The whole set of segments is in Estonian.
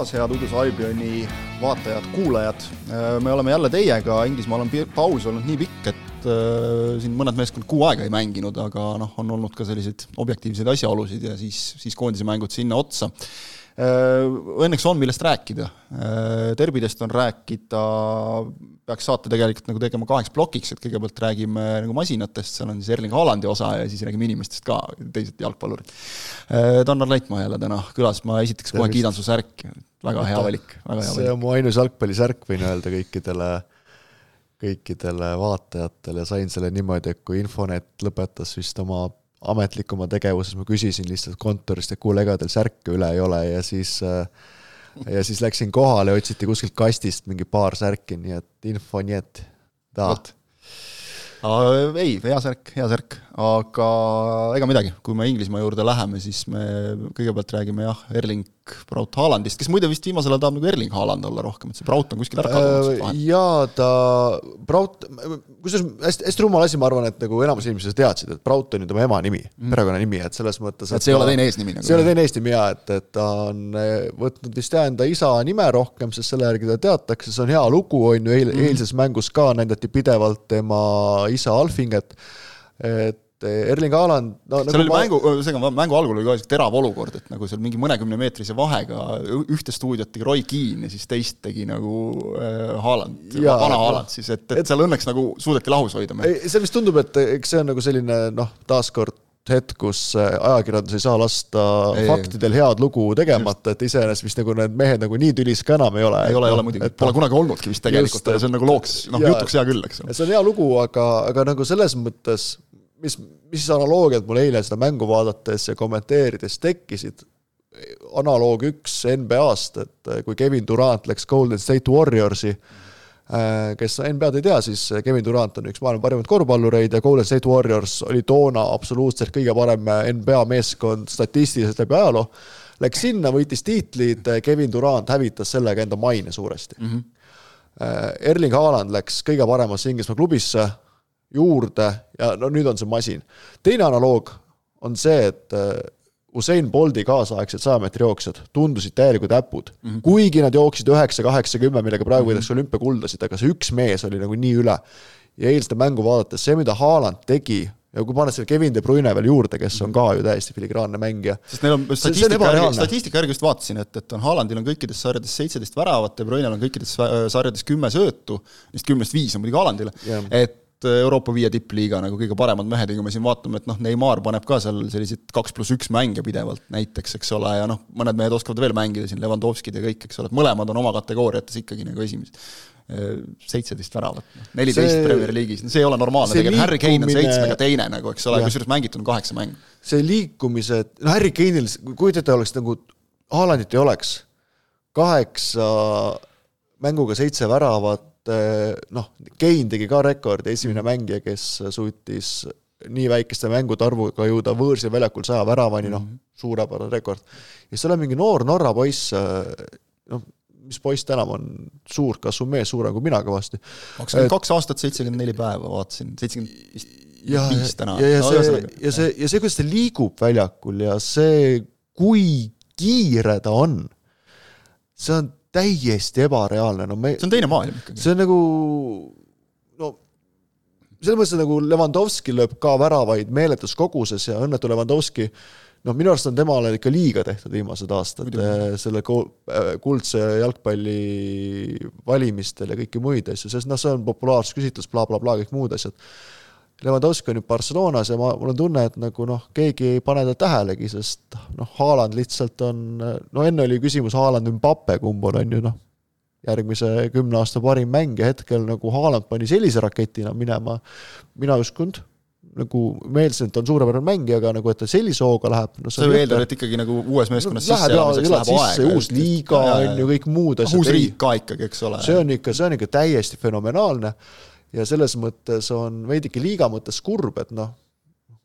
taas, head Udus Albioni vaatajad-kuulajad. me oleme jälle teiega, Inglismaal on paus olnud nii pikk, et äh, siin mõned meeskond kuu aega ei mänginud, aga noh, on olnud ka selliseid objektiivseid asjaolusid ja siis, siis koondise mängud sinna otsa Äh, õnneks on, millest rääkida. Äh, derbidest on rääkida, peaks saate tegelikult nagu tegema kaheks plokiks, et kõigepealt räägime nagu masinatest, seal on siis Erling Haalandi osa ja siis räägime inimestest ka, teised jalgpallurid. Äh, Tannar Leitmaa jälle täna külas, ma esiteks kohe kiidan su särki, väga hea valik, väga hea valik. see on mu ainus jalgpallisärk, võin öelda kõikidele kõikidele vaatajatele, sain selle niimoodi, et kui Infonet lõpetas vist oma ametlikuma tegevuses ma küsisin lihtsalt kontorist, et kuule, ega teil särke üle ei ole ja siis äh, ja siis läksin kohale, otsiti kuskilt kastist mingi paar särki, nii et info nii et ta. ei, hea särk, hea särk, aga ega midagi, kui me Inglismaa juurde läheme, siis me kõigepealt räägime jah, Erling Braut Haalandist, kes muide vist viimasel ajal tahab nagu Erling Haaland olla rohkem, et see Braut on kuskil ära kadunud. Äh, jaa, ta, Braut, kusjuures hästi, hästi rumal asi, ma arvan, et nagu enamus inimesed teadsid, et Braut on ju tema ema nimi mm., perekonnanimi, et selles mõttes. et see ei ole teine eesnimi nagu? see ei ole teine eesnimi jaa, et, et ta on eh, võtnud vist jah enda isa nime rohkem, sest selle järgi teda teatakse, see on hea lugu, on ju, eil- mm., eilses mängus ka näidati pidevalt tema isa Alfinget, et Erling Haaland no, seal nagu oli ma... mängu, seega mängu algul oli ka terav olukord, et nagu seal mingi mõnekümnemeetrise vahega ühte stuudiot tegi Roy Keane ja siis teist tegi nagu äh, Haaland, vana Haaland siis, et, et, et seal õnneks nagu suudeti lahus hoida. see vist tundub, et eks see on nagu selline noh, taaskord hetk, kus ajakirjandus ei saa lasta ei, faktidel head lugu tegemata, et iseenesest vist nagu need mehed nagu nii tülis ka enam ei ole. ei ole, ei ole muidugi, pole kunagi olnudki vist tegelikult, see on nagu looks, noh jutuks hea küll, eks ole. see on hea lugu, aga, aga nagu selles mõttes mis, mis analoogiad mul eile seda mängu vaadates ja kommenteerides tekkisid, analoog üks NBA-st, et kui Kevin Durant läks Golden State Warriorsi, äh, kes NBA-d ei tea, siis Kevin Durant on üks maailma parimaid korvpallureid ja Golden State Warriors oli toona absoluutselt kõige parem NBA meeskond statistiliselt läbi ajaloo. Läks sinna, võitis tiitlid, Kevin Durant hävitas sellega enda maine suuresti mm. -hmm. Erling Haaland läks kõige paremasse Inglismaa klubisse juurde ja no nüüd on see masin. teine analoog on see, et äh, Usain Bolti kaasaegsed saja meetri jooksjad tundusid täielikud äpud mm. -hmm. kuigi nad jooksid üheksa, kaheksa, kümme, millega praegu mhm. võidakse mm -hmm. olümpiakuldasid, aga see üks mees oli nagu nii üle. ja eilset mängu vaadates, see, mida Haaland tegi ja kui paned selle Kevin De Bruyne veel juurde, kes on ka ju täiesti filigraanne mängija. sest neil on statistika järgi, statistika järgi just vaatasin, et, et on Haalandil on kõikides sarjades seitseteist väravat, De Bruyne'l on kõikides sarjades kümme söötu, neist kümnest viis on muidugi Haalandile, et Euroopa viie tippliiga nagu kõige paremad mehed ja kui me siin vaatame, et noh, Neimar paneb ka seal selliseid kaks pluss üks mänge pidevalt näiteks, eks ole, ja noh, mõned mehed oskavad veel mängida siin, Levandovskid ja kõik, eks ole, et mõlemad on oma kategooriates ikkagi nagu esimesed. Äh, seitseteist väravat, noh, neliteist Premier League'is, no see ei ole normaalne tegelikult, Harry Kane on seitsmega teine nagu, eks ole, kusjuures mängitud on kaheksa mängu. see liikumise, no Harry Kane'il, kujutate, oleks nagu, Haalandit ei oleks, kaheksa mänguga seitse väravat, Eh, noh, Kein tegi ka rekordi, esimene mängija, kes suutis nii väikeste mängude arvuga jõuda võõrsil väljakul saja väravani, noh, mhm. suurepärane rekord. ja siis tuleb mingi noor Norra poiss, eh, noh, mis poiss täna on, suur, kasvav mees, suurem kui mina kõvasti. kakskümmend kaks aastat, seitsekümmend neli päeva, vaatasin, seitsekümmend viis täna. ja, ja, ja see, ja see, ja see, kuidas ta liigub väljakul ja see, kui kiire ta on, see on täiesti ebareaalne, no me see on teine maailm ikkagi. see on nagu no selles mõttes nagu Levandovski lööb ka väravaid meeletus koguses ja õnnetu Levandovski noh, minu arust on temale ikka liiga tehtud viimased aastad Muidugi. selle äh, kuldse jalgpalli valimistel ja kõiki muid asju, sest noh, see on populaarsusküsitlus bla, bla, blablabla, kõik muud asjad Levandovski on nüüd Barcelonas ja ma, mul on tunne, et nagu noh, keegi ei pane teda tähelegi, sest noh, Haaland lihtsalt on, no enne oli küsimus Haaland või Mbappe, kumb on, on ju noh, järgmise kümne aasta parim mängija, hetkel nagu Haaland pani sellise raketina minema, mina ei uskunud, nagu meeldisin, et ta on suurepärane mängija, aga nagu, et ta sellise hooga läheb no,. sa ju eeldad, et ikkagi nagu uues meeskonnas no, sisse elamiseks läheb aega. uus liiga on ju, kõik muud asjad. uus riik ka ikkagi, eks ole. see on ikka, see on ikka täiesti fenomenaalne ja selles mõttes on veidike liiga mõttes kurb, et noh,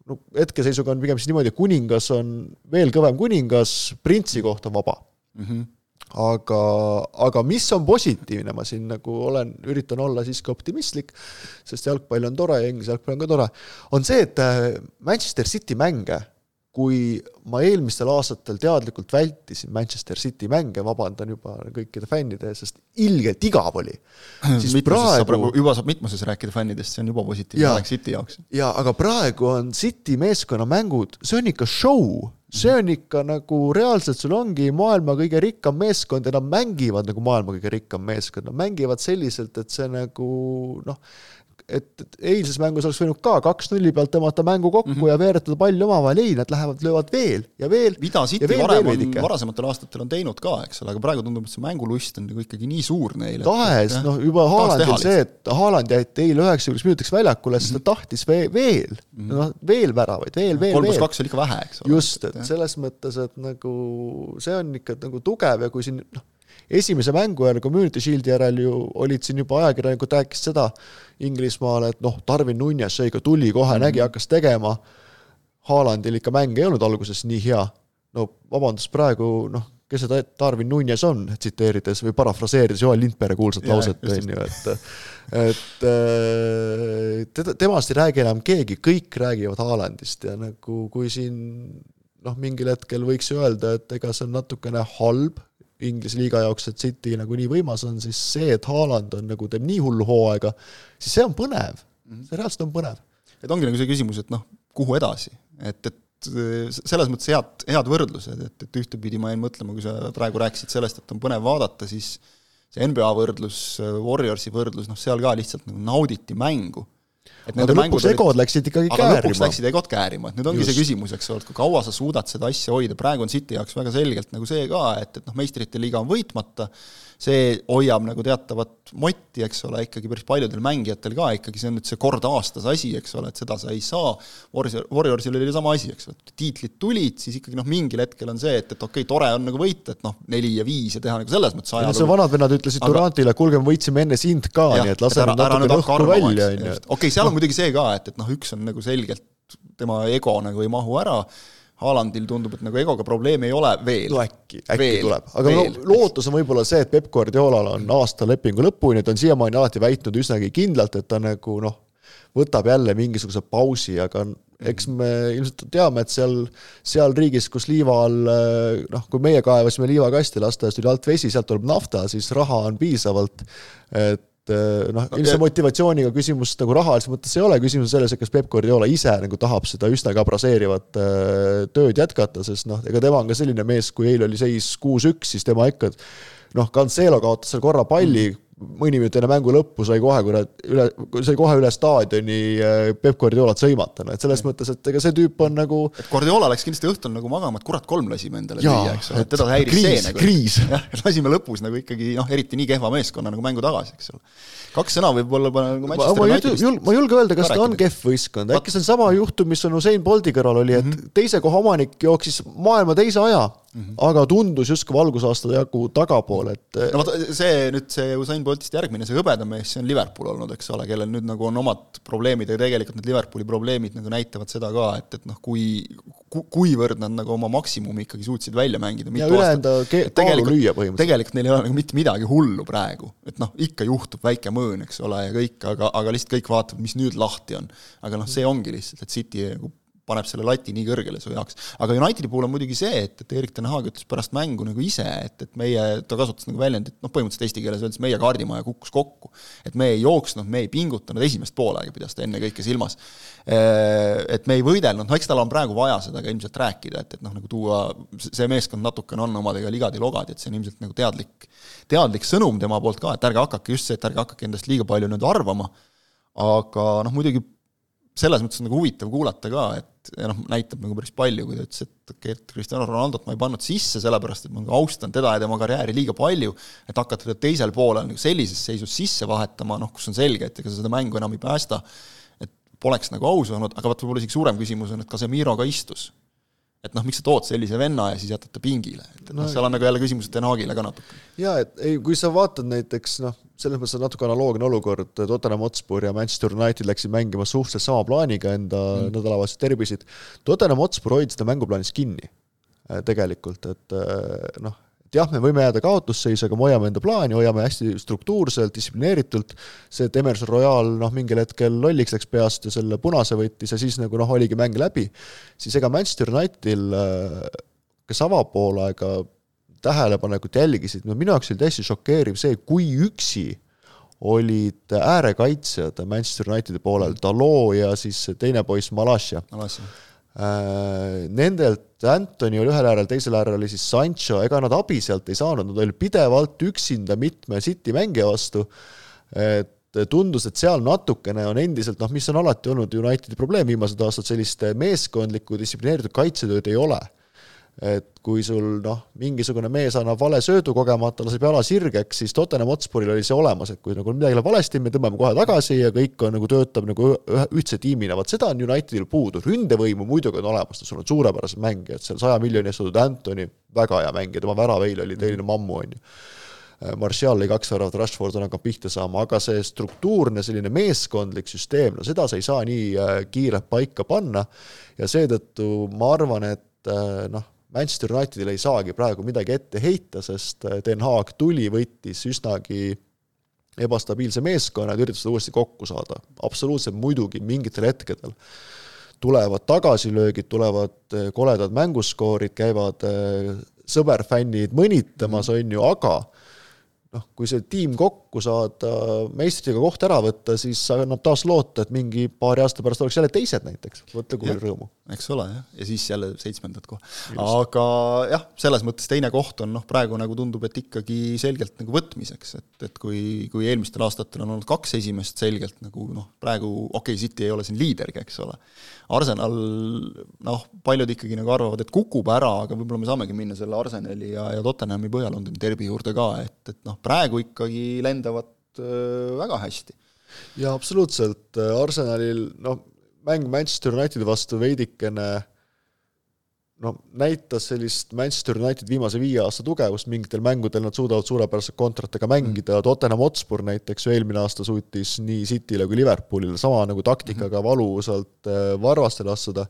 no hetkeseisuga on pigem siis niimoodi, et kuningas on veel kõvem kuningas, printsi koht on vaba mm. -hmm aga, aga mis on positiivne, ma siin nagu olen, üritan olla siiski optimistlik, sest jalgpall on tore ja Inglise jalgpall on ka tore, on see, et äh, Manchester City mänge kui ma eelmistel aastatel teadlikult vältisin Manchester City mänge, vabandan juba kõikide fännide ees, sest ilgelt igav oli. siis praegu praegu juba saab mitmuses rääkida fännidest, see on juba positiivne aeg City jaoks. jaa, aga praegu on City meeskonna mängud, see on ikka show, see on ikka nagu reaalselt, sul ongi maailma kõige rikkam meeskond ja nad mängivad nagu maailma kõige rikkam meeskond, nad mängivad selliselt, et see nagu noh, et, eilses mängus oleks võinud ka kaks-nulli pealt tõmmata mängu kokku mm -hmm. ja veeretada palli omavahel, ei, nad lähevad, löövad veel ja veel. mida City varem on, varasematel aastatel on teinud ka, eks ole, aga praegu tundub, et see mängulust on nagu ikkagi nii suur neil. tahes, noh juba Haalandil see, et Haaland jäeti eile üheksakümneks minutiks väljakule, sest ta mhm. tahtis veel, veel mm, -hmm. noh veel väravaid, veel, veel, veel. kolm pluss kaks oli ikka vähe, eks ole. just, et selles mõttes, et nagu see on ikka nagu tugev ja kui siin noh, esimese mängu järel, Community Shieldi järel ju olid siin juba ajakirjanikud rääkisid seda Inglismaale, et noh, Darwin Nunes ikka tuli kohe mm, -hmm. nägi, hakkas tegema. Haalandil ikka mäng ei olnud alguses nii hea. no vabandust, praegu noh, kes see Darwin Nunes on, tsiteerides või parafraseerides Joel Lindberg kuulsat lauset, on ju, et et teda, temast ei räägi enam keegi, kõik räägivad Haalandist ja nagu kui siin noh, mingil hetkel võiks öelda, et ega see on natukene halb Inglise liiga jaoks, et City nagu nii võimas on, siis see, et Haaland on nagu, teeb nii hullu hooaega, siis see on põnev mm, -hmm. see reaalselt on põnev. et ongi nagu see küsimus, et noh, kuhu edasi, et, et selles mõttes head, head võrdlused, et, et ühtepidi ma jäin mõtlema, kui sa praegu rääkisid sellest, et on põnev vaadata, siis see NBA võrdlus, Warriorsi võrdlus, noh seal ka lihtsalt nagu nauditi mängu et aga lõpuks egod läksid ikkagi aga käärima. lõpuks läksid egod käärima, et nüüd ongi Just. see küsimus, eks ole, et kui kaua sa suudad seda asja hoida, praegu on City jaoks väga selgelt nagu see ka, et, et noh, meistrite liiga on võitmata, see hoiab nagu teatavat motti, eks ole, ikkagi päris paljudel mängijatel ka ikkagi, see on nüüd see kord aastas asi, eks ole, et seda sa ei saa, Warriors, Warriorsil oli sama asi, eks ole, tiitlid tulid, siis ikkagi noh, mingil hetkel on see, et, et okei okay,, tore on nagu võita, et noh, neli ja viis ja teha nagu selles mõttes ajalugu. see vanad vennad ütlesid aga... Durantile, et kuulge, me võitsime enne sind ka, nii et lase nüüd natuke õhku välja, on ju. okei, seal on muidugi see ka, et, et noh, üks on nagu selgelt tema ego nagu ei mahu ära Haalandil tundub, et nagu egoga probleemi ei ole veel. no äkki, äkki veel, tuleb, aga veel, no lootus on võib-olla see, et Peep Guardiolal on aasta lepingu lõpuni, ta on siiamaani alati väitnud üsnagi kindlalt, et ta nagu noh, võtab jälle mingisuguse pausi, aga eks me ilmselt teame, et seal, seal riigis, kus liiva all noh, kui meie kaevasime liivakasti, lasteaias tuli alt vesi, sealt tuleb nafta, siis raha on piisavalt, et Eh, noh, ilmse motivatsiooniga küsimust nagu rahalises mõttes ei ole, küsimus on selles, et kas Peep Guardiola ise nagu tahab seda üsnagi abraseerivat eh, tööd jätkata, sest noh, ega tema on ka selline mees, kui eile oli seis kuus-üks, siis tema ikka noh, Cancelo kaotas seal korra palli mm., mõni minut enne mängu lõppu sai kohe kurat üle, sai kohe üle staadioni äh, Peep Guardiolat sõimata, no et selles mõttes, et ega see tüüp on nagu et Guardiola läks kindlasti õhtul nagu magama, et kurat, kolm lasime endale lüüa, eks ole, et teda häiris see nagu. kriis. jah, lasime lõpus nagu ikkagi noh, eriti nii kehva meeskonna nagu mängu tagasi, eks ole. kaks sõna võib-olla nagu Manchester Unitedist. Ma ei julge öelda, kas ta on kehv võistkond, äkki see on sama juhtum, mis on Usain Bolti kõrval oli, et mm -hmm. teise koha omanik jooksis maailma teise aja mm, -hmm. aga tundus justkui valgusaasta jagu tagapool, et no vot, see nüüd, see Usain Boltist järgmine, see hõbedam mees, see on Liverpool olnud, eks ole, kellel nüüd nagu on omad probleemid ja tegelikult need Liverpooli probleemid nagu näitavad seda ka, et, et noh, kui ku,, kuivõrd nad nagu oma maksimumi ikkagi suutsid välja mängida. ja üle enda kaalu lüüa põhimõtteliselt. tegelikult neil ei ole nagu mitte midagi hullu praegu, et noh, ikka juhtub väike mõõn, eks ole, ja kõik, aga, aga lihtsalt kõik vaatavad, mis nüüd lahti on. aga noh, see ongi lihtsalt, et City nagu paneb selle lati nii kõrgele su jaoks. aga Unitedi puhul on muidugi see, et, et Erik Ten Hag ütles pärast mängu nagu ise, et, et meie, ta kasutas nagu väljendit, noh, põhimõtteliselt eesti keeles öeldes meie kaardimaja kukkus kokku. et me ei jooksnud, me ei pingutanud, esimest poolega pidas ta ennekõike silmas. Et me ei võidelnud, no eks tal on praegu vaja seda ka ilmselt rääkida, et, et noh, nagu tuua, see meeskond natukene on omadega ligad-logad, et see on ilmselt nagu teadlik, teadlik sõnum tema poolt ka, et ärge hakake just see, et ärge hakake endast liiga palju nüüd arvama, aga noh, muidugi selles mõttes on nagu huvitav kuulata ka, et ja noh, näitab nagu päris palju, kui ta ütles, et okei et Cristiano Ronaldot ma ei pannud sisse, sellepärast et ma nagu austan teda ja tema karjääri liiga palju, et hakata teda teisel poolel nagu sellises seisus sisse vahetama, noh, kus on selge, et ega sa seda mängu enam ei päästa, et poleks nagu aus olnud, aga vaat võib-olla isegi suurem küsimus on, et Casemiro ka istus et noh, miks sa tood sellise venna ja siis jätad ta pingile, et noh no,, seal on nagu jälle küsimus Den Haagile ka natuke. jaa, et ei, kui sa vaatad näiteks noh, selles mõttes on natuke analoogne olukord, Tottenham Hotspur ja Manchester United läksid mängima suhteliselt sama plaaniga enda mm. nädalavahetuse tervisid. Tottenham Hotspur hoidis seda mänguplaanis kinni äh, tegelikult, et äh, noh, jah, me võime jääda kaotusseisu, aga me hoiame enda plaani, hoiame hästi struktuurselt, distsiplineeritult, see, et Emerson Royal noh, mingil hetkel lolliks läks peast ja selle punase võttis ja siis nagu noh, oligi mäng läbi, siis ega Manchester Unitedil, kes avapoolaega tähelepanelikult jälgisid, no minu jaoks oli täiesti šokeeriv see, kui üksi olid äärekaitsjad Manchester Unitedi poolel, Dalot ja siis teine poiss, Malasia. Malasia. Äh, nendelt Antoni oli ühel äärel, teisel äärel oli siis Sancho, ega nad abi sealt ei saanud, nad olid pidevalt üksinda mitme City mängija vastu, et tundus, et seal natukene on endiselt noh, mis on alati olnud Unitedi probleem viimased aastad, sellist meeskondlikku distsiplineeritud kaitsetööd ei ole et kui sul noh, mingisugune mees annab vale söödu kogemata, laseb jala sirgeks, siis Tottenham Hotspuril oli see olemas, et kui nagu midagi läheb valesti, me tõmbame kohe tagasi ja kõik on nagu, töötab nagu ühe, ühtse tiimina, vot seda on Unitedil puudu, ründevõimu muidugi on olemas, sul on suurepärased mängijad, seal. Saja miljoni eest saadud Antoni, väga hea mängija, tema värav eile oli tõeline mammu, on ju. Martial lõi kaks väravat, Rashford on hakanud pihta saama, aga see struktuurne selline meeskondlik süsteem, no seda sa ei saa nii äh, kiirelt paika panna. Ja seetõttu ma arvan, et äh, noh, Manchester Unitedil ei saagi praegu midagi ette heita, sest äh, Den Haag tuli, võttis üsnagi ebastabiilse meeskonna ja üritas seda uuesti kokku saada. absoluutselt muidugi mingitel hetkedel tulevad tagasilöögid, tulevad äh, koledad mänguskoorid, käivad äh, sõberfännid mõnitamas, on ju, aga noh, kui see tiim kokku saada, meistriga koht ära võtta, siis annab taas loota, et mingi paari aasta pärast oleks jälle teised näiteks, mõtle kui palju rõõmu. eks ole, jah, ja siis jälle seitsmendad kohe. aga jah, selles mõttes teine koht on noh, praegu nagu tundub, et ikkagi selgelt nagu võtmiseks, et, et kui, kui eelmistel aastatel on olnud kaks esimest selgelt nagu noh, praegu okei okay,, City ei ole siin liidergi, eks ole, Arsenal noh, paljud ikkagi nagu arvavad, et kukub ära, aga võib-olla me saamegi minna selle Arsenali ja, ja Tottenhami Põhja-Londoni derbi juurde ka, et, et noh, praegu ikkagi lendavad äh, väga hästi. jaa, absoluutselt, Arsenalil noh, mäng Manchester Unitedi vastu veidikene no näitas sellist Manchester United viimase viie aasta tugevust, mingitel mängudel nad suudavad suurepäraselt kontratega mängida mm., Tottenham Hotspur näiteks ju eelmine aasta suutis nii Cityle kui Liverpoolile sama nagu taktikaga mm. valusalt äh, varvastele astuda,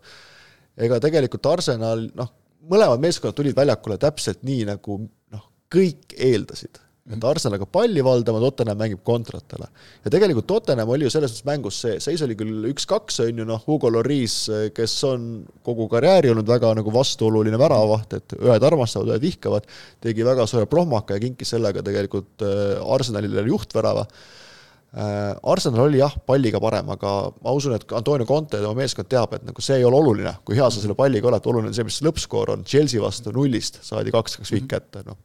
ega tegelikult Arsenal noh, mõlemad meeskonnad tulid väljakule täpselt nii, nagu noh, kõik eeldasid et Arsenal hakkab palli valdama, Tottenham mängib kontratele. ja tegelikult Tottenham oli ju selles mõttes mängus sees, seis oli küll üks-kaks, on ju, noh, Hugo Lloris, kes on kogu karjääri olnud väga nagu vastuoluline väravaht, et ühed armastavad, ühed vihkavad, tegi väga suure prohmaka ja kinkis sellega tegelikult äh, Arsenalile juhtvärava. Äh, Arsenal oli jah, palliga parem, aga ma usun, et Antonio Conte ja tema meeskond teab, et nagu see ei ole oluline, kui hea sa selle palliga oled, oluline on see, mis lõppskoor on, Chelsea vastu nullist saadi kaks-kaks vihk kätte, noh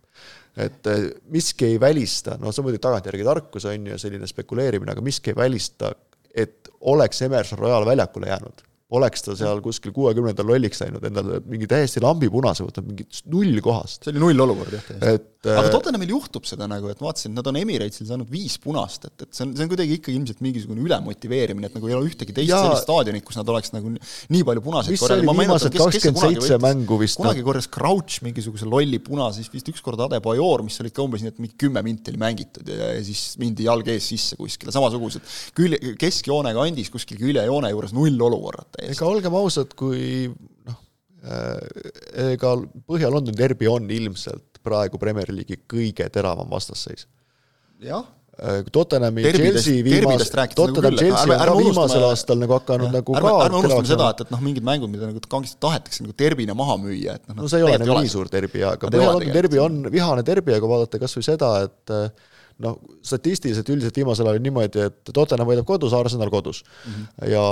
et eh, miski ei välista, no see on muidugi tagantjärgi tarkus, on ju, selline spekuleerimine, aga miski ei välista, et oleks Emerson Royal väljakule jäänud oleks ta seal kuskil kuuekümnendal lolliks läinud, endale mingi täiesti lambipunase võtnud mingit null kohast. see oli null olukord jah, täiesti. aga äh, Tottenhamil juhtub seda nagu, et ma vaatasin, nad on Emirates'il saanud viis punast, et, et see on, see on kuidagi ikkagi ilmselt mingisugune ülemotiveerimine, et nagu ei ole ühtegi teist ja... sellist staadionit, kus nad oleks nagu nii palju punaseid korjanud. oli viimased kakskümmend seitse mängu vist? kunagi korjas Crouch mingisuguse lolli punase, siis vist ükskord Adebayor, mis olid ka umbes nii, et mingi kümme minti oli mängitud ja, ja siis mindi jalg ees sisse kuskile, samasugused külje, keskjoone kandis kuskil küljejoone juures null olukorrad täiesti. ega olgem ausad, kui noh, äh, ega Põhja-Londoni derbi on ilmselt praegu Premier League'i kõige teravam vastasseis. jah. Äh, Tottenhami, Chelsea viimas-, Tottenham, nagu Chelsea on ka viimasel aastal nagu hakanud nagu ärme, ärme unustame seda, et, et noh, mingid mängud, mida nagu kangesti tahetakse nagu derbina maha müüa, et noh no see ei ole nagu nii suur derbi, aga Põhja-Londoni derbi on vihane derbi, aga vaadata kas või seda, et noh, statistiliselt üldiselt viimasel ajal on niimoodi, et Tottenham võidab kodus, Arsenal kodus mm. -hmm. ja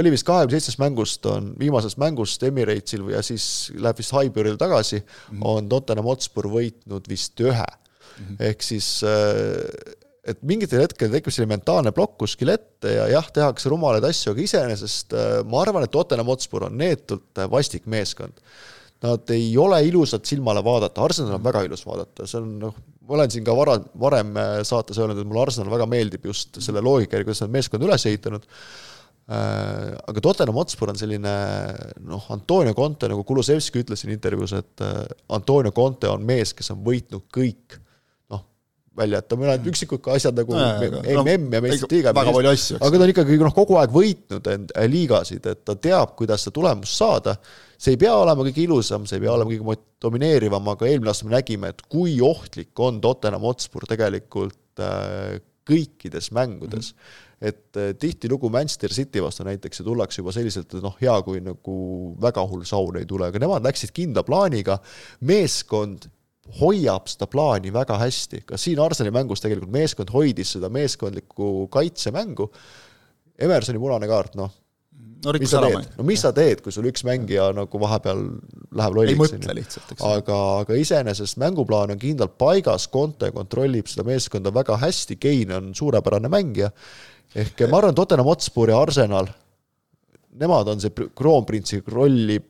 oli vist kahekümne seitsmest mängust on, viimasest mängust Emirates'il ja siis läheb vist Highbury'le tagasi mm, -hmm. on Tottenham Hotspur võitnud vist ühe mm. -hmm. ehk siis äh, et mingitel hetkedel tekib selline mentaalne plokk kuskil ette ja jah, tehakse rumalaid asju, aga iseenesest äh, ma arvan, et Tottenham Hotspur on neetult vastik meeskond. Nad ei ole ilusad silmale vaadata, Arsenal on väga ilus vaadata, see on noh, ma olen siin ka vara, varem äh, saates öelnud, et mulle Arsenal väga meeldib just selle loogika järgi, kuidas nad meeskonda üles ehitanud, äh, aga Tottenham Hotspur on selline noh, Antonio Conte, nagu Kulusevski ütles siin intervjuus, et äh, Antonio Conte on mees, kes on võitnud kõik välja jätta, mõned üksikud asjad nagu Nojah, aga noh, MM ja meistrite liiga, väga palju asju, aga ta on ikkagi noh, kogu aeg võitnud end äh, liigasid, et ta teab, kuidas seda tulemust saada, see ei pea olema kõige ilusam, see ei pea olema kõige domineerivam, aga eelmine aasta me nägime, et kui ohtlik on Tottenham Hotspur tegelikult äh, kõikides mängudes. Mm. -hmm et äh, tihtilugu Manchester City vastu näiteks ja tullakse juba selliselt, et noh, hea, kui nagu väga hull saun ei tule, aga nemad läksid kindla plaaniga, meeskond hoiab seda plaani väga hästi, ka siin Arsenali mängus tegelikult meeskond hoidis seda meeskondlikku kaitsemängu, Emersoni punane kaart, noh, no mis sa teed, no mis sa teed, kui sul üks mängija nagu vahepeal läheb lolliks. ei mõtle lihtsalt, eks. aga, aga iseenesest mänguplaan on kindlalt paigas, Conte kontrollib seda meeskonda väga hästi, Kein on suurepärane mängija, ehk ma arvan, Tottenham Hotspur ja Arsenal, nemad on see kroonprintsi rolli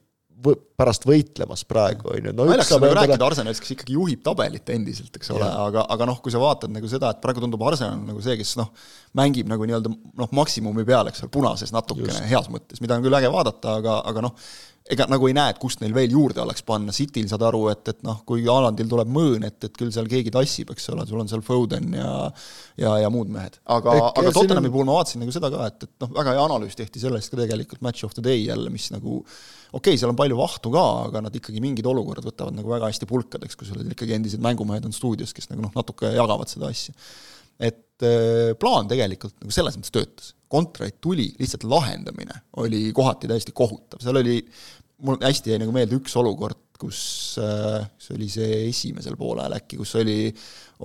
võ-, pärast võitlemas praegu, on ju. naljakas on nagu rääkida Arsenalist, kes ikkagi juhib tabelit endiselt, eks ole, aga, aga noh, kui sa vaatad nagu seda, et praegu tundub Arsenal nagu see, kes noh, mängib nagu nii-öelda noh, maksimumi peal, eks ole, punases natukene, heas mõttes, mida on küll äge vaadata, aga, aga noh, ega nagu ei näe, et kust neil veel juurde oleks panna, Cityl saad aru, et, et noh, kui Haalandil tuleb mõõn, et, et küll seal keegi tassib, eks ole, sul on seal Foden ja ja, ja muud mehed. aga, aga Tottenhami puhul ma vaatasin nagu seda ka, et, et noh, väga hea analüüs tehti sellest ka tegelikult Match of the Day jälle, mis nagu okei okay,, seal on palju vahtu ka, aga nad ikkagi mingid olukorrad võtavad nagu väga hästi pulkadeks, kui sul ikkagi endised mängumehed on stuudios, kes nagu noh, natuke jagavad seda asja. Et äh, plaan tegelikult nagu selles mõttes töötas. Kontrait tuli, lihtsalt lahendamine oli kohati täiesti kohutav, seal oli, mul hästi jäi nagu meelde üks olukord, kus äh, see oli see esimesel poolel äkki, kus oli,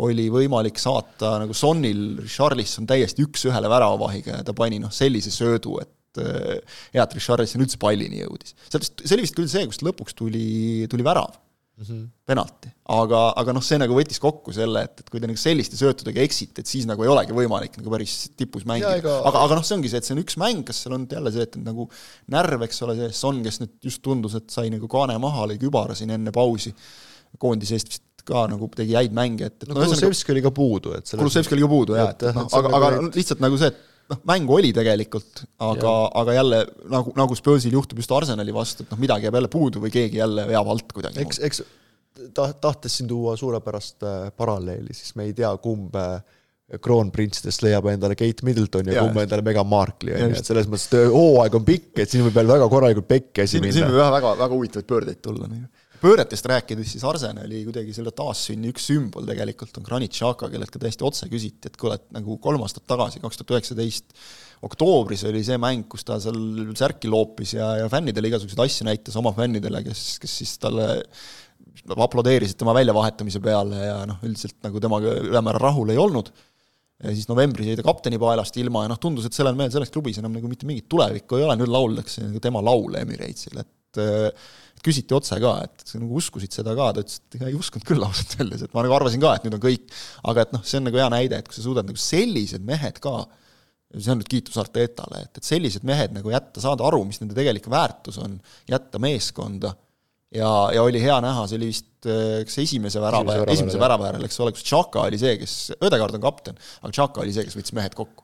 oli võimalik saata nagu Sonnil, Richarlison täiesti üks-ühele väravavahiga ja ta pani noh, sellise söödu, et äh, hea, et Richarlison üldse pallini jõudis. see oli vist küll see, kust lõpuks tuli, tuli värav mm -hmm. penalti. aga, aga noh, see nagu võttis kokku selle, et, et kui te nagu selliste söötudega eksite, et siis nagu ei olegi võimalik nagu päris tipus mängida. Ega... aga, aga noh, see ongi see, et see on üks mäng, kas seal on jälle see, et nagu närv, eks ole, see Son, kes nüüd just tundus, et sai nagu kaane maha, lõi kübara siin enne pausi, koondise eest vist ka nagu tegi häid mänge, et, et no, no Kulusevski oli ka puudu, et Kulusevski oli ka puudu, jah, et, et noh, aga, aga lihtsalt nagu see, et noh, mängu oli tegelikult, aga, aga jälle nagu, nagu Spursil juhtub just Arsenali vastu, et noh, midagi jääb jälle puudu või keegi jälle veab alt kuidagi. eks, eks ta-, tahtes siin tuua suurepärast äh, paralleeli, siis me ei tea, kumb äh, kroonprintsidest leiab endale Kate Middleton ja, ja kumb endale Meghan Markle'i, on ju, et selles mõttes, hooaeg on pikk, et siin võib veel väga korralikult pekki asi minna. siin võib väga, väga huvitavaid pöördeid tulla, nii pööretest rääkides, siis Arsenali kuidagi selle taassünni üks sümbol tegelikult on Granit Xhaka, kellelt ka täiesti otse küsiti, et kuule, et nagu kolm aastat tagasi, kaks tuhat üheksateist oktoobris oli see mäng, kus ta seal särki loopis ja, ja fännidele igasuguseid asju näitas, oma fännidele, kes, kes siis talle aplodeerisid tema väljavahetamise peale ja noh, üldiselt nagu temaga ülemäära rahul ei olnud, ja siis novembris jäi ta kapteni paelast ilma ja noh, tundus, et sellel mehel selles klubis enam nagu mitte mingit tulevikku ei ole, nüüd lauldakse nagu tema laule Emirates'il, et küsiti otse ka, et sa nagu uskusid seda ka, ta ütles, et ei uskunud küll ausalt öeldes, et ma nagu arvasin ka, et nüüd on kõik, aga et noh, see on nagu hea näide, et kui sa suudad nagu sellised mehed ka, see on nüüd kiitus Artetale, et, et sellised mehed nagu jätta, saada aru, mis nende tegelik väärtus on, jätta meeskonda. Ja, ja oli hea näha, see oli vist kas esimese värava, esimese värava järel, eks ole, kus Tšaka oli see, kes, Ödegaard on kapten, aga Tšaka oli see, kes võttis mehed kokku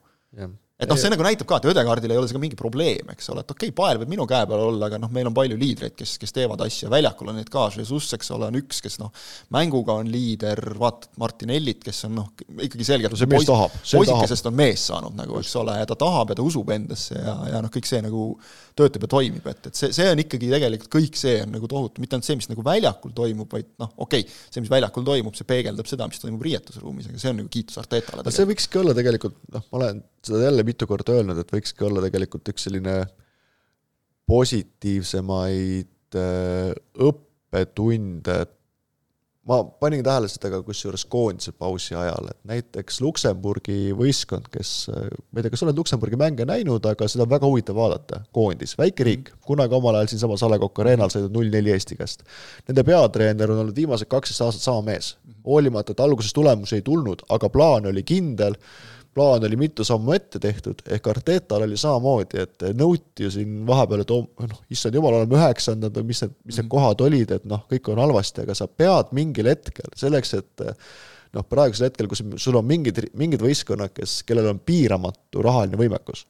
et noh, see nagu näitab ka, et Ödekaardil ei ole see ka mingi probleem, eks ole, et okei okay,, pael võib minu käe peal olla, aga noh, meil on palju liidreid, kes, kes teevad asja, väljakul on neid ka, Jesus, eks ole, on üks, kes noh, mänguga on liider, vaatad Martinellit, kes on noh, ikkagi selgelt no see mees tahab, poisikesest on mees saanud nagu, eks ole, ja ta tahab ja ta usub endasse ja, ja noh, kõik see nagu töötab ja toimib, et, et see, see on ikkagi tegelikult kõik see on nagu tohutu, mitte ainult see, mis nagu väljakul toimub, vaid noh, okei okay,, see, mis väljakul toimub, see peegeldab seda, mis toimub riietusruumis, aga see on nagu kiitus Artetale. see võikski olla tegelikult, noh, ma olen seda jälle mitu korda öelnud, et võikski olla tegelikult üks selline positiivsemaid äh, õppetunde, ma panin tähele seda ka kusjuures koondise pausi ajal, et näiteks Luksemburgi võistkond, kes, ma ei tea, kas sa oled Luksemburgi mänge näinud, aga seda on väga huvitav vaadata, koondis, väike riik, kunagi omal ajal siinsamas A Le Coq Arena'l sõidnud null-neli Eesti käest. Nende peatreener on olnud viimased kaksteist aastat sama mees, hoolimata, et alguses tulemusi ei tulnud, aga plaan oli kindel plaan oli mitu sammu ette tehtud, ehk Artetal oli samamoodi, et nõuti ju siin vahepeal, et oh, noh, issand jumal, oleme üheksandad või mis need, mis need mhm. kohad olid, et noh, kõik on halvasti, aga sa pead mingil hetkel selleks, et noh, praegusel hetkel, kus sul on mingid, mingid võistkonnad, kes, kellel on piiramatu rahaline võimekus,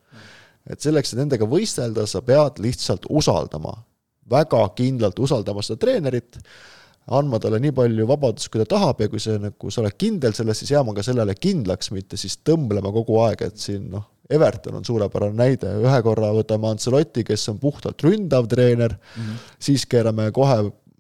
et selleks, et nendega võistelda, sa pead lihtsalt usaldama, väga kindlalt usaldama seda treenerit, andma talle nii palju vabadust, kui ta tahab ja kui see nagu, sa oled kindel selles, siis jääma ka sellele kindlaks, mitte siis tõmblema kogu aeg, et siin noh, Everton on suurepärane näide, ühe korra võtame Ancelotti, kes on puhtalt ründav treener mm, -hmm. siis keerame kohe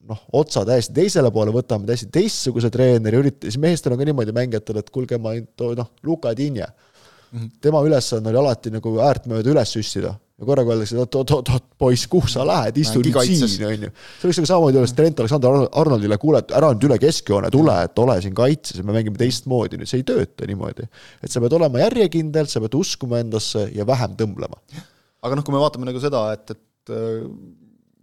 noh, otsa täiesti teisele poole, võtame täiesti teistsuguse treeneri, ürit-, siis meestel on ka niimoodi mängijatel, et kuulge, ma noh, Luka Dinje mm. -hmm. tema ülesanne oli alati nagu äärt mööda üles süstida ja korraga öeldakse, et oot-oot-oot, poiss, kuhu sa lähed, istu nüüd siin, on ju. see võiks nagu samamoodi olla Trent Alexander Arnoldile, kuule, et ära nüüd üle keskjoone tule, et ole siin kaitses ja me mängime teistmoodi, nüüd see ei tööta niimoodi. et sa pead olema järjekindel, sa pead uskuma endasse ja vähem tõmblema. aga noh, kui me vaatame nagu seda, et, et äh,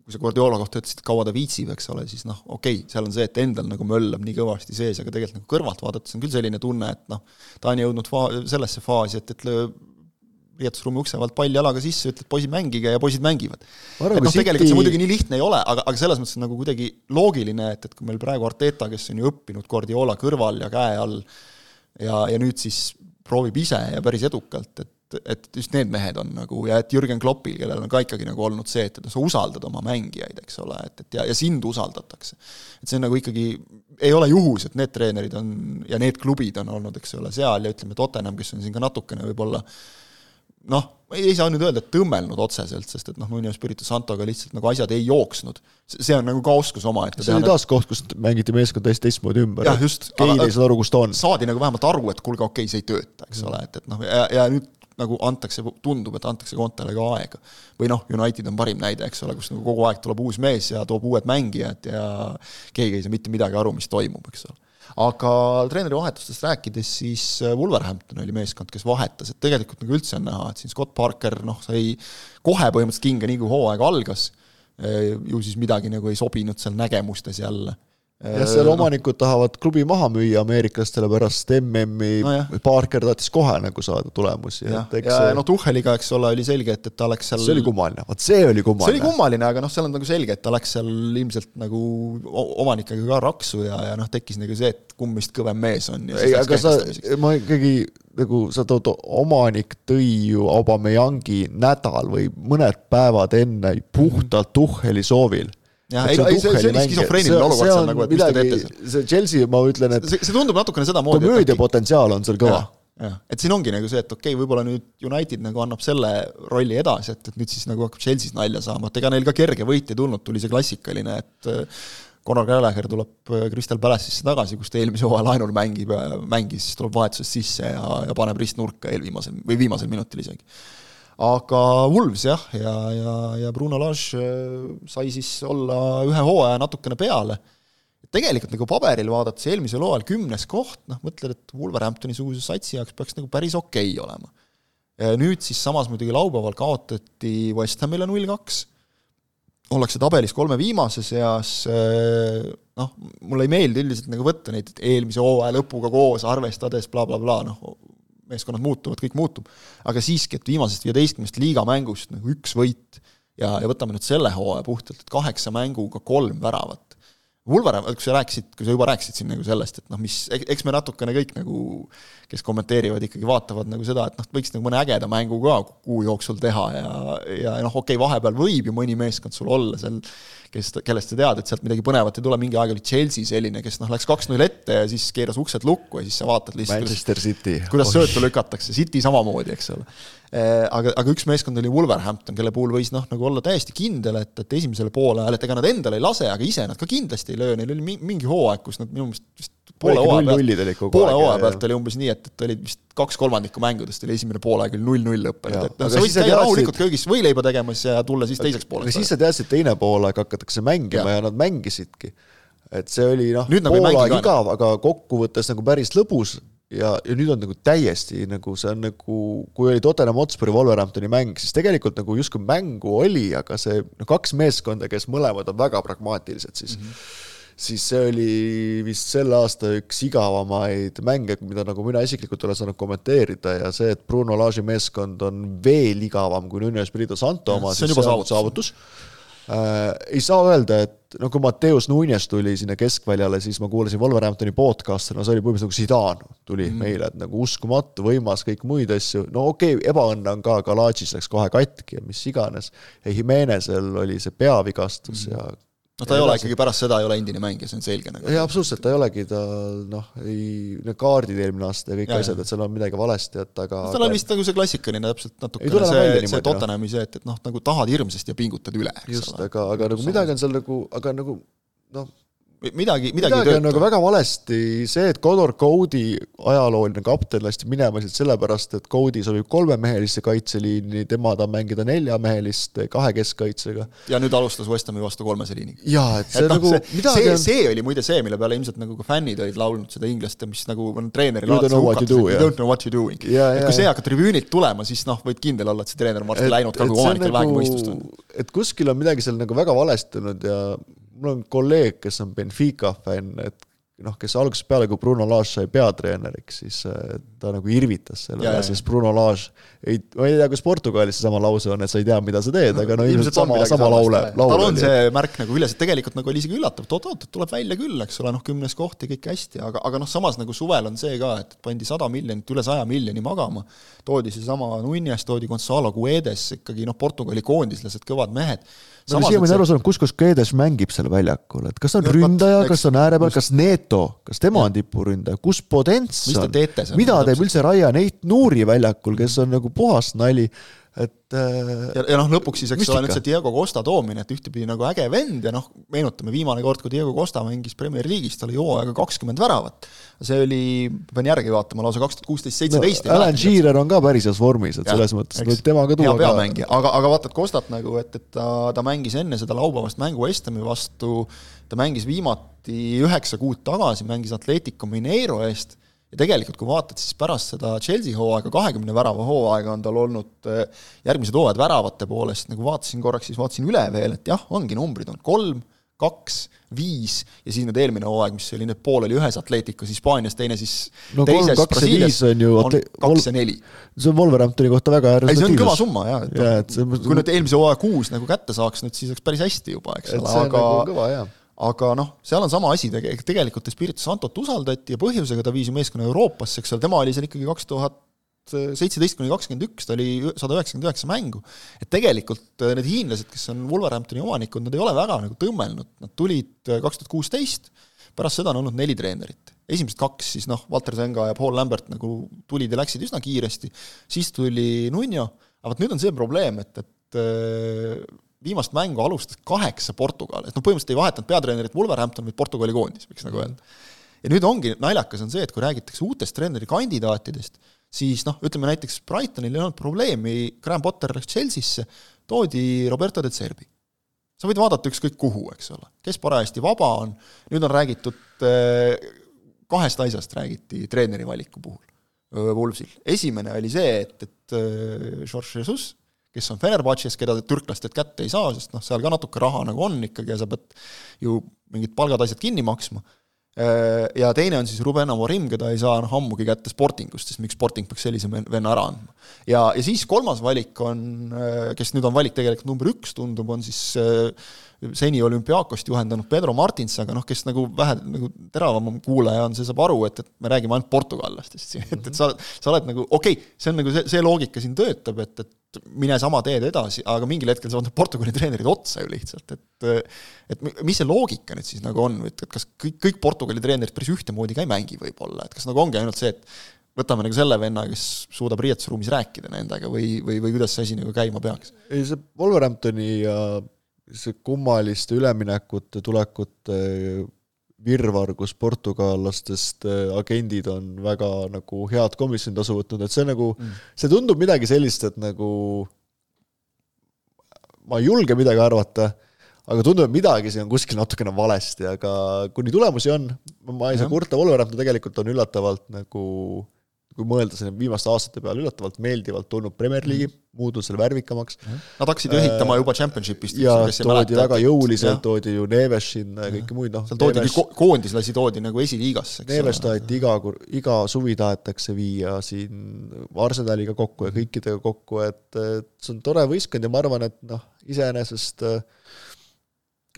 kui sa Guardiola kohta ütlesid, et kaua ta viitsib, eks ole, siis noh, okei okay,, seal on see, et endal nagu möllab nii kõvasti sees, aga tegelikult nagu kõrvalt vaadates on küll selline tunne, et noh, ta on jõudnud fa-, sellesse faasi, et, et riietusruumi ukse vahelt pall jalaga sisse, ütled poisid mängige ja poisid mängivad. et noh, tegelikult see muidugi nii lihtne ei ole, aga, aga selles mõttes nagu kuidagi loogiline, et, et kui meil praegu Arteta, kes on ju õppinud Guardiola kõrval ja käe all ja, ja nüüd siis proovib ise ja päris edukalt, et et just need mehed on nagu ja et Jürgen Kloppil, kellel on ka ikkagi nagu olnud see, et, et sa usaldad oma mängijaid, eks ole, et, et ja, ja sind usaldatakse. et see on nagu ikkagi, ei ole juhus, et need treenerid on ja need klubid on olnud, eks ole, seal ja ütleme, Tottenham, kes on siin ka natukene võib-olla äh, noh, ei saa nüüd öelda, et tõmmelnud otseselt, sest et noh, Nuno Espirito Santoga lihtsalt nagu asjad ei jooksnud. see on nagu ka oskus omaette. see oli taas koht, kus mängiti meeskond täiesti teistmoodi ümber. jah, just. Keil ei saanud aru, kus ta on. saadi nagu vähemalt aru, et kuulge, okei okay,, see ei tööta, eks mm. ole, et, et noh, ja, ja nüüd nagu antakse, tundub, et antakse Kontele ka aega. või noh, United on parim näide, eks ole, kus nagu kogu aeg tuleb uus mees ja toob uued mängijad ja keegi ei saa mitte midagi aru, mis toimub, eks ole aga treeneri vahetustest rääkides, siis äh, Wolverhampton oli meeskond, kes vahetas, et tegelikult nagu üldse on näha, et siin Scott Parker noh, sai kohe põhimõtteliselt kinga, nii kui hooaeg algas, äh, ju siis midagi nagu ei sobinud seal nägemustes jälle jah, seal no. omanikud tahavad klubi maha müüa ameeriklastele pärast MM-i no, Parker tahtis kohe nagu saada tulemusi. ja, ja see... noh, Tuhheliga, eks ole, oli selge, et, et ta läks seal see oli kummaline, vot see oli kummaline. see oli kummaline, aga noh, seal on nagu selge, et ta läks seal ilmselt nagu omanikega ka raksu ja, ja noh, tekkis nagu see, et kumb vist kõvem mees on. ei, aga sa, ma ikkagi nagu sa tood, omanik tõi ju Aubameyangi nädal või mõned päevad enne puhtalt Tuhheli soovil jah, ei, ei see, see oli skisofreeniline olukord seal nagu, et mis te teete seal. see Chelsea, ma ütlen, et see, see tundub natukene sedamoodi komöödia potentsiaal on seal kõva. jah, et siin ongi nagu see, et okei okay,, võib-olla nüüd United nagu annab selle rolli edasi, et, et nüüd siis nagu hakkab Chelsea's nalja saama, et ega neil ka kerge võit ei tulnud, tuli see klassikaline, et äh, Conor Gallagher tuleb äh, Crystal Palace'isse tagasi, kus ta eelmise hooaja laenul mängib, mängis, tuleb vahetusest sisse ja, ja paneb ristnurka eelviimasel või viimasel minutil isegi aga Wolves jah, ja, ja, ja Bruno Lage äh, sai siis olla ühe hooaja natukene peale. tegelikult nagu paberil vaadates eelmisel hooajal kümnes koht, noh, mõtled, et Wolverhamptoni suguse satsi jaoks peaks nagu päris okei okay olema. nüüd siis samas muidugi laupäeval kaotati West Hamile null kaks, ollakse tabelis kolme viimase seas, äh, noh, mulle ei meeldi üldiselt nagu võtta neid eelmise hooaja lõpuga koos, arvestades blablabla bla, bla, noh, meeskonnad muutuvad, kõik muutub, aga siiski, et viimasest viieteistkümnest liigamängust nagu üks võit ja, ja võtame nüüd selle hooaja puhtalt, et kaheksa mänguga kolm väravat. Vulver, kui sa rääkisid, kui sa juba rääkisid siin nagu sellest, et noh, mis, eks me natukene kõik nagu, kes kommenteerivad, ikkagi vaatavad nagu seda, et noh, võiks nagu mõne ägeda mängu ka kuu jooksul teha ja, ja noh, okei okay,, vahepeal võib ju mõni meeskond sul olla seal kes, kellest sa tead, et sealt midagi põnevat ei tule, mingi aeg oli Chelsea selline, kes noh, läks kaks-null ette ja siis keeras uksed lukku ja siis sa vaatad lihtsalt Manchester kuidas, City. kuidas oh. söötu lükatakse, City samamoodi, eks ole. Eh, aga, aga üks meeskond oli Wolverhampton, kelle puhul võis noh, nagu olla täiesti kindel, et, et esimesele poole ajal, et ega nad endale ei lase, aga ise nad ka kindlasti ei löö, neil oli mingi hooaeg, kus nad minu meelest vist poole hooaja pealt, poole hooaja pealt oli umbes nii, et, et olid vist kaks kolmandikku mängudest oli esimene poolaeg oli null-null lõppenud, et noh, sa võid käia rahulikult köögis võileiba tegemas ja tulla siis teiseks pooleks. siis sa teadsid, et teine poolaeg hakatakse mängima ja. ja nad mängisidki. et see oli noh, nagu poolaeg igav, aga kokkuvõttes nagu päris lõbus ja, ja nüüd on nagu täiesti nagu see on nagu, kui oli Tottenham Hotspuri Wolverhamptoni mäng, siis tegelikult nagu justkui mängu oli, aga see noh, kaks meeskonda, kes mõlemad on väga pragmaatilised, siis mm -hmm siis see oli vist selle aasta üks igavamaid mänge, mida nagu mina isiklikult olen saanud kommenteerida ja see, et Bruno Lage'i meeskond on veel igavam kui Nuno Espirito Santo oma, see on juba saavutus, saavutus.. Äh, ei saa öelda, et no kui Mateus Nunes tuli sinna keskväljale, siis ma kuulasin Wolverhamptoni podcast'e, no see oli põhimõtteliselt nagu Zidane tuli mm. meile, et nagu uskumatu, võimas, kõik muid asju, no okei okay,, ebaõnne on ka, Galatšis läks kohe katki ja mis iganes, ja Jimenezil oli see peavigastus mm. ja noh, ta ei ole ikkagi pärast seda ei ole endine mängija, see on selge nagu. ei, absoluutselt, ta ei olegi, ta noh, ei, need kaardid eelmine aasta ja kõik ja, asjad, et seal on midagi valesti, et aga no, tal on vist nagu see klassikaline täpselt natukene see, see Tottenhami see, et, et noh, nagu tahad hirmsasti ja pingutad üle, eks just, ole. aga, aga nagu midagi on seal nagu, aga nagu noh, midagi, midagi, midagi on nagu väga valesti, see, et Connor Code'i ajalooline kapten lasti minema lihtsalt sellepärast, et Code'i sobib kolmemehelisse kaitseliini, tema tahab mängida neljamehelist kahe keskkaitsega. ja nüüd alustas West Hami vastu kolmese liiniga. jaa, et see et no, nagu see, midagi see, on see oli muide see, mille peale ilmselt nagu ka fännid olid laulnud seda inglast, mis nagu on treeneri You don't know what you do, yeah. don't know what you doing. et kui see hakkab tribüünilt tulema, siis noh, võid kindel olla, et see treener on varsti läinud ka, kui omanikel nagu, vähegi mõistust on. et kuskil on midagi seal nagu väga valesti olnud ja mul on kolleeg, kes on Benfica fänn, et noh, kes algusest peale, kui Bruno Lage sai peatreeneriks, siis äh, ta nagu irvitas selle üle, sest Bruno Lage ei, ma ei tea, kas Portugalis seesama lause on, et sa ei tea, mida sa teed, aga no ilmselt sama, sama laule, laul tal on see märk nagu üles, et tegelikult nagu oli isegi üllatav, et oot-oot, tuleb välja küll, eks ole, noh, kümnes koht ja kõik hästi, aga, aga noh, samas nagu suvel on see ka, et pandi sada miljonit, üle saja miljoni magama, toodi seesama Nunes, toodi Gonzalo Guedes, ikkagi noh, Portugali koondislased, kõvad mehed no aga siiamaani aru saanud, kus, kus Keedes mängib seal väljakul, et kas ta on no, ründaja, kas ta on ääre peal, kas Neto, kas tema ja. on tipuründaja, kus Podents on, mida teeb üldse Ryan Eit-Nouri väljakul, kes on nagu puhas nali et äh, ja, ja noh, lõpuks siis, eks ole, nüüd see Diego Costa toomine, et ühtepidi nagu äge vend ja noh, meenutame, viimane kord, kui Diego Costa mängis Premier League'is, ta oli hooaega kakskümmend väravat. see oli, pean järgi vaatama, lausa kaks tuhat kuusteist, seitseteist. Alan Shearer on ka päris heas vormis, et ja, selles mõttes võib tema ka tuua. peamängija, aga, aga vaatad Costat nagu, et, et ta, ta mängis enne seda laupäevast mängu West Hami vastu, ta mängis viimati üheksa kuud tagasi, mängis Atletico Mineiro eest ja tegelikult, kui vaatad, siis pärast seda Chelsea hooaega, kahekümne värava hooaega on tal olnud eh, järgmised hooajad väravate poolest, nagu vaatasin korraks, siis vaatasin üle veel, et jah, ongi numbrid on kolm, kaks, viis ja siis nüüd eelmine hooaeg, mis oli nüüd pool oli ühes Atleticus Hispaanias, teine siis no, teises Brasiilias. on ju on kaks ja neli. see on Wolverhamptoni kohta väga ei, see on kõva summa jah, et ja, et see... kui nüüd eelmise hooaja kuus nagu kätte saaks, nüüd siis oleks päris hästi juba, eks ole, aga nagu kõva, aga noh, seal on sama asi tege-, tegelikult Espiritu Santot usaldati ja põhjusega ta viis ju meeskonna Euroopasse, eks ole, tema oli seal ikkagi kaks tuhat seitseteist kuni kakskümmend üks, ta oli sada üheksakümmend üheksa mängu. et tegelikult äh, need hiinlased, kes on Wolverhamptoni omanikud, nad ei ole väga nagu tõmmelnud, nad tulid äh, kaks tuhat kuusteist, pärast seda on olnud neli treenerit. esimesed kaks siis noh, Walter Zenga ja Paul Lambert nagu tulid ja läksid üsna kiiresti, siis tuli Nuno, aga vot nüüd on see probleem, et, et viimast mängu alustas kaheksa Portugal, et noh, põhimõtteliselt ei vahetanud peatreenerit Wolverhampton, vaid Portugali koondis, võiks nagu öelda. ja nüüd ongi, naljakas on see, et kui räägitakse uutest treenerikandidaatidest, siis noh, ütleme näiteks Brightonil ei olnud probleemi, Graham Potter läks Chelsea'sse, toodi Roberto de Zerbi. sa võid vaadata ükskõik kuhu, eks ole, kes parajasti vaba on, nüüd on räägitud, äh, kahest asjast räägiti treeneri valiku puhul äh, Wolvesil. esimene oli see, et, et äh, George Jesus kes on Fenerbahce'is, keda türklastelt kätte ei saa, sest noh, seal ka natuke raha nagu on ikkagi ja sa pead ju mingid palgad, asjad kinni maksma, äh, ja teine on siis Ruben Amorim, keda ei saa noh ammugi kätte Sportingust, sest miks Sporting peaks sellise venna ära andma. ja, ja siis kolmas valik on, äh, kes nüüd on valik tegelikult number üks, tundub, on siis äh, seni olümpiaakost juhendanud Pedro Martins, aga noh, kes nagu vähe nagu teravam kuulaja on, see saab aru, et, et me räägime ainult portugallastest siin, et, et sa, sa oled nagu, okei okay,, see on nagu see, see loogika siin töötab, et, et mine sama teed edasi, aga mingil hetkel saavad need Portugali treenerid otsa ju lihtsalt, et et mis see loogika nüüd siis nagu on, et, et kas kõik, kõik Portugali treenerid päris ühtemoodi ka ei mängi võib-olla, et kas nagu ongi ainult see, et võtame nagu selle venna, kes suudab riietusruumis rääkida nendega või, või, või kuidas see asi nagu käima peaks? ei, see Wolverhamptoni ja see kummaliste üleminekute, tulekute virvarr, kus portugallastest äh, agendid on väga nagu head komisjonitasu võtnud, et see nagu mm., see tundub midagi sellist, et nagu ma ei julge midagi arvata, aga tundub, et midagi siin on kuskil natukene valesti, aga kuni tulemusi on, ma ei saa kurta, Wolverhampton tegelikult on üllatavalt nagu kui mõelda selle viimaste aastate peale, üllatavalt meeldivalt tulnud Premier League'i mm., muutunud selle värvikamaks. Nad hakkasid ju ehitama juba Championshipist. ja toodi väga jõuliselt, toodi ju Neves sinna ja kõiki muid, noh. seal toodigi Neves... ko, koondislasi toodi nagu esiliigasse. Neves taheti iga, iga suvi tahetakse viia siin Arsenaliga kokku ja kõikidega kokku, et see on tore võistkond ja ma arvan, et noh, iseenesest äh,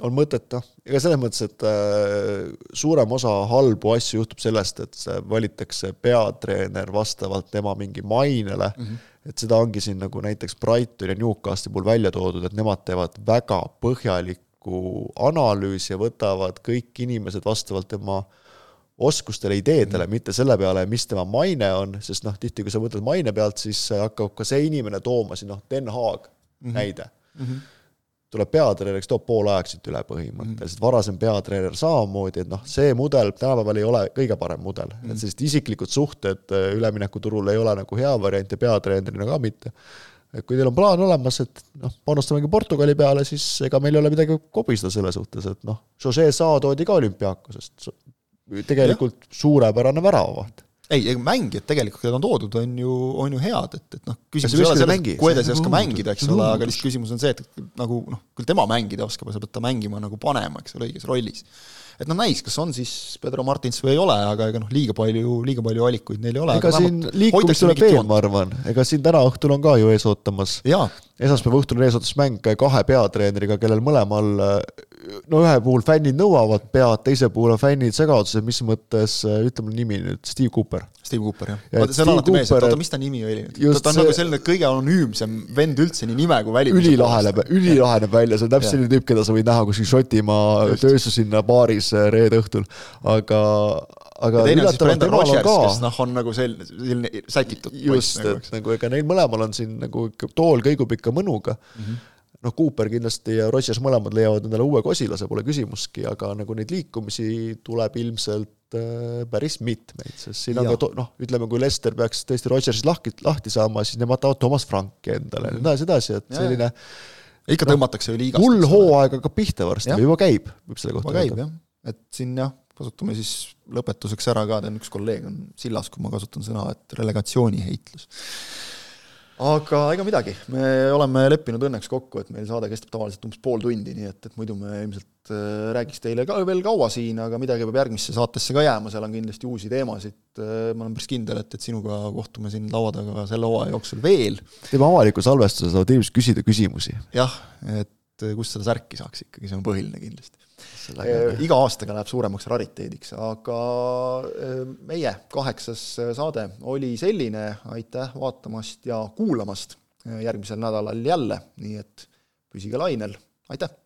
on mõtet, noh, ega selles mõttes, et äh, suurem osa halbu asju juhtub sellest, et valitakse peatreener vastavalt tema mingi mainele mm, -hmm. et seda ongi siin nagu näiteks Brighton ja Newcastli puhul välja toodud, et nemad teevad väga põhjalikku analüüsi ja võtavad kõik inimesed vastavalt tema oskustele, ideedele mm, -hmm. mitte selle peale, mis tema maine on, sest noh, tihti kui sa mõtled maine pealt, siis hakkab ka see inimene tooma siin noh, Den Haag mm -hmm. näide mm. -hmm tuleb peatreeneriks, toob siit üle põhimõtteliselt, varasem peatreener samamoodi, et noh, see mudel tänapäeval ei ole kõige parem mudel. Mm, et sellised isiklikud suhted äh, üleminekuturul ei ole nagu hea variant ja peatreenerina ka mitte. et kui teil on plaan olemas, et noh, panustamegi Portugali peale, siis ega meil ei ole midagi kobiseda selle suhtes, et noh, Jose Saa toodi ka olümpiaakosest, tegelikult ja. suurepärane väravavaht ei, ega mängijad tegelikult, keda on toodud, on ju, on ju head, et, et noh, küsimus ei ole selles, et Guedes ei oska mängida, eks ole, aga lihtsalt küsimus on see, et nagu noh, küll tema mängida oskab, aga sa pead ta mängima nagu panema, eks ole, õiges rollis. Et noh, näis, kas on siis Pedro Martins või ei ole, aga ega noh, liiga palju, liiga palju valikuid neil ei ole. ega siin liikumist tuleb veel, ma arvan, ega siin täna õhtul on ka ju ees ootamas. esmaspäeva õhtul on ees ootamas mäng kahe peatreeneriga, kellel mõlemal no ühe puhul fännid nõuavad pead, teise puhul on fännid segaduses, mis mõttes, ütleme nimi nüüd, Steve Cooper. Steve Cooper, jah. Ja. see on alati mees, et oota, mis ta nimi oli nüüd? ta on see... nagu selline kõige anonüümsem vend üldse nii nime kui välimuse ülilahe näeb, ülilahe näeb välja, see on täpselt selline tüüp, keda sa võid näha kuskil Šotimaa tööstuslinna baaris äh, reede õhtul, aga aga ja teine on siis Brendan Rodgers, kes noh, on nagu selline, selline sätitud just, nagu, et nagu ega neil mõlemal on siin nagu tool kõigub ikka mõnuga. Mm. -hmm noh, Cooper kindlasti ja Rodgers mõlemad leiavad endale uue kosilase, pole küsimustki, aga nagu neid liikumisi tuleb ilmselt äh, päris mitmeid, sest siin on ja. ka noh, ütleme, kui Lester peaks tõesti Rodgersist lahti, lahti saama, siis nemad tahavad Toomas Franki endale ja nii edasi, et ja, selline ikka no, tõmmatakse ju liigast. hull hooaeg hakkab pihta varsti või juba käib, võib selle kohta öelda. et siin jah, kasutame siis lõpetuseks ära ka, teil üks kolleeg on sillas, kui ma kasutan sõna, et relegatsiooni heitlus aga ega midagi, me oleme leppinud õnneks kokku, et meil saade kestab tavaliselt umbes pool tundi, nii et, et muidu me ilmselt äh, räägiks teile ka veel kaua siin, aga midagi peab järgmisse saatesse ka jääma, seal on kindlasti uusi teemasid, äh, ma olen päris kindel, et, et sinuga kohtume siin laua taga selle hooaja jooksul veel. teeme avaliku salvestuse, saavad inimesed küsida küsimusi. jah, et kust seda särki saaks ikkagi, see on põhiline kindlasti Äh, iga aastaga läheb suuremaks rariteediks, aga äh, meie kaheksas saade oli selline, aitäh vaatamast ja kuulamast järgmisel nädalal jälle, nii et püsige lainel, aitäh!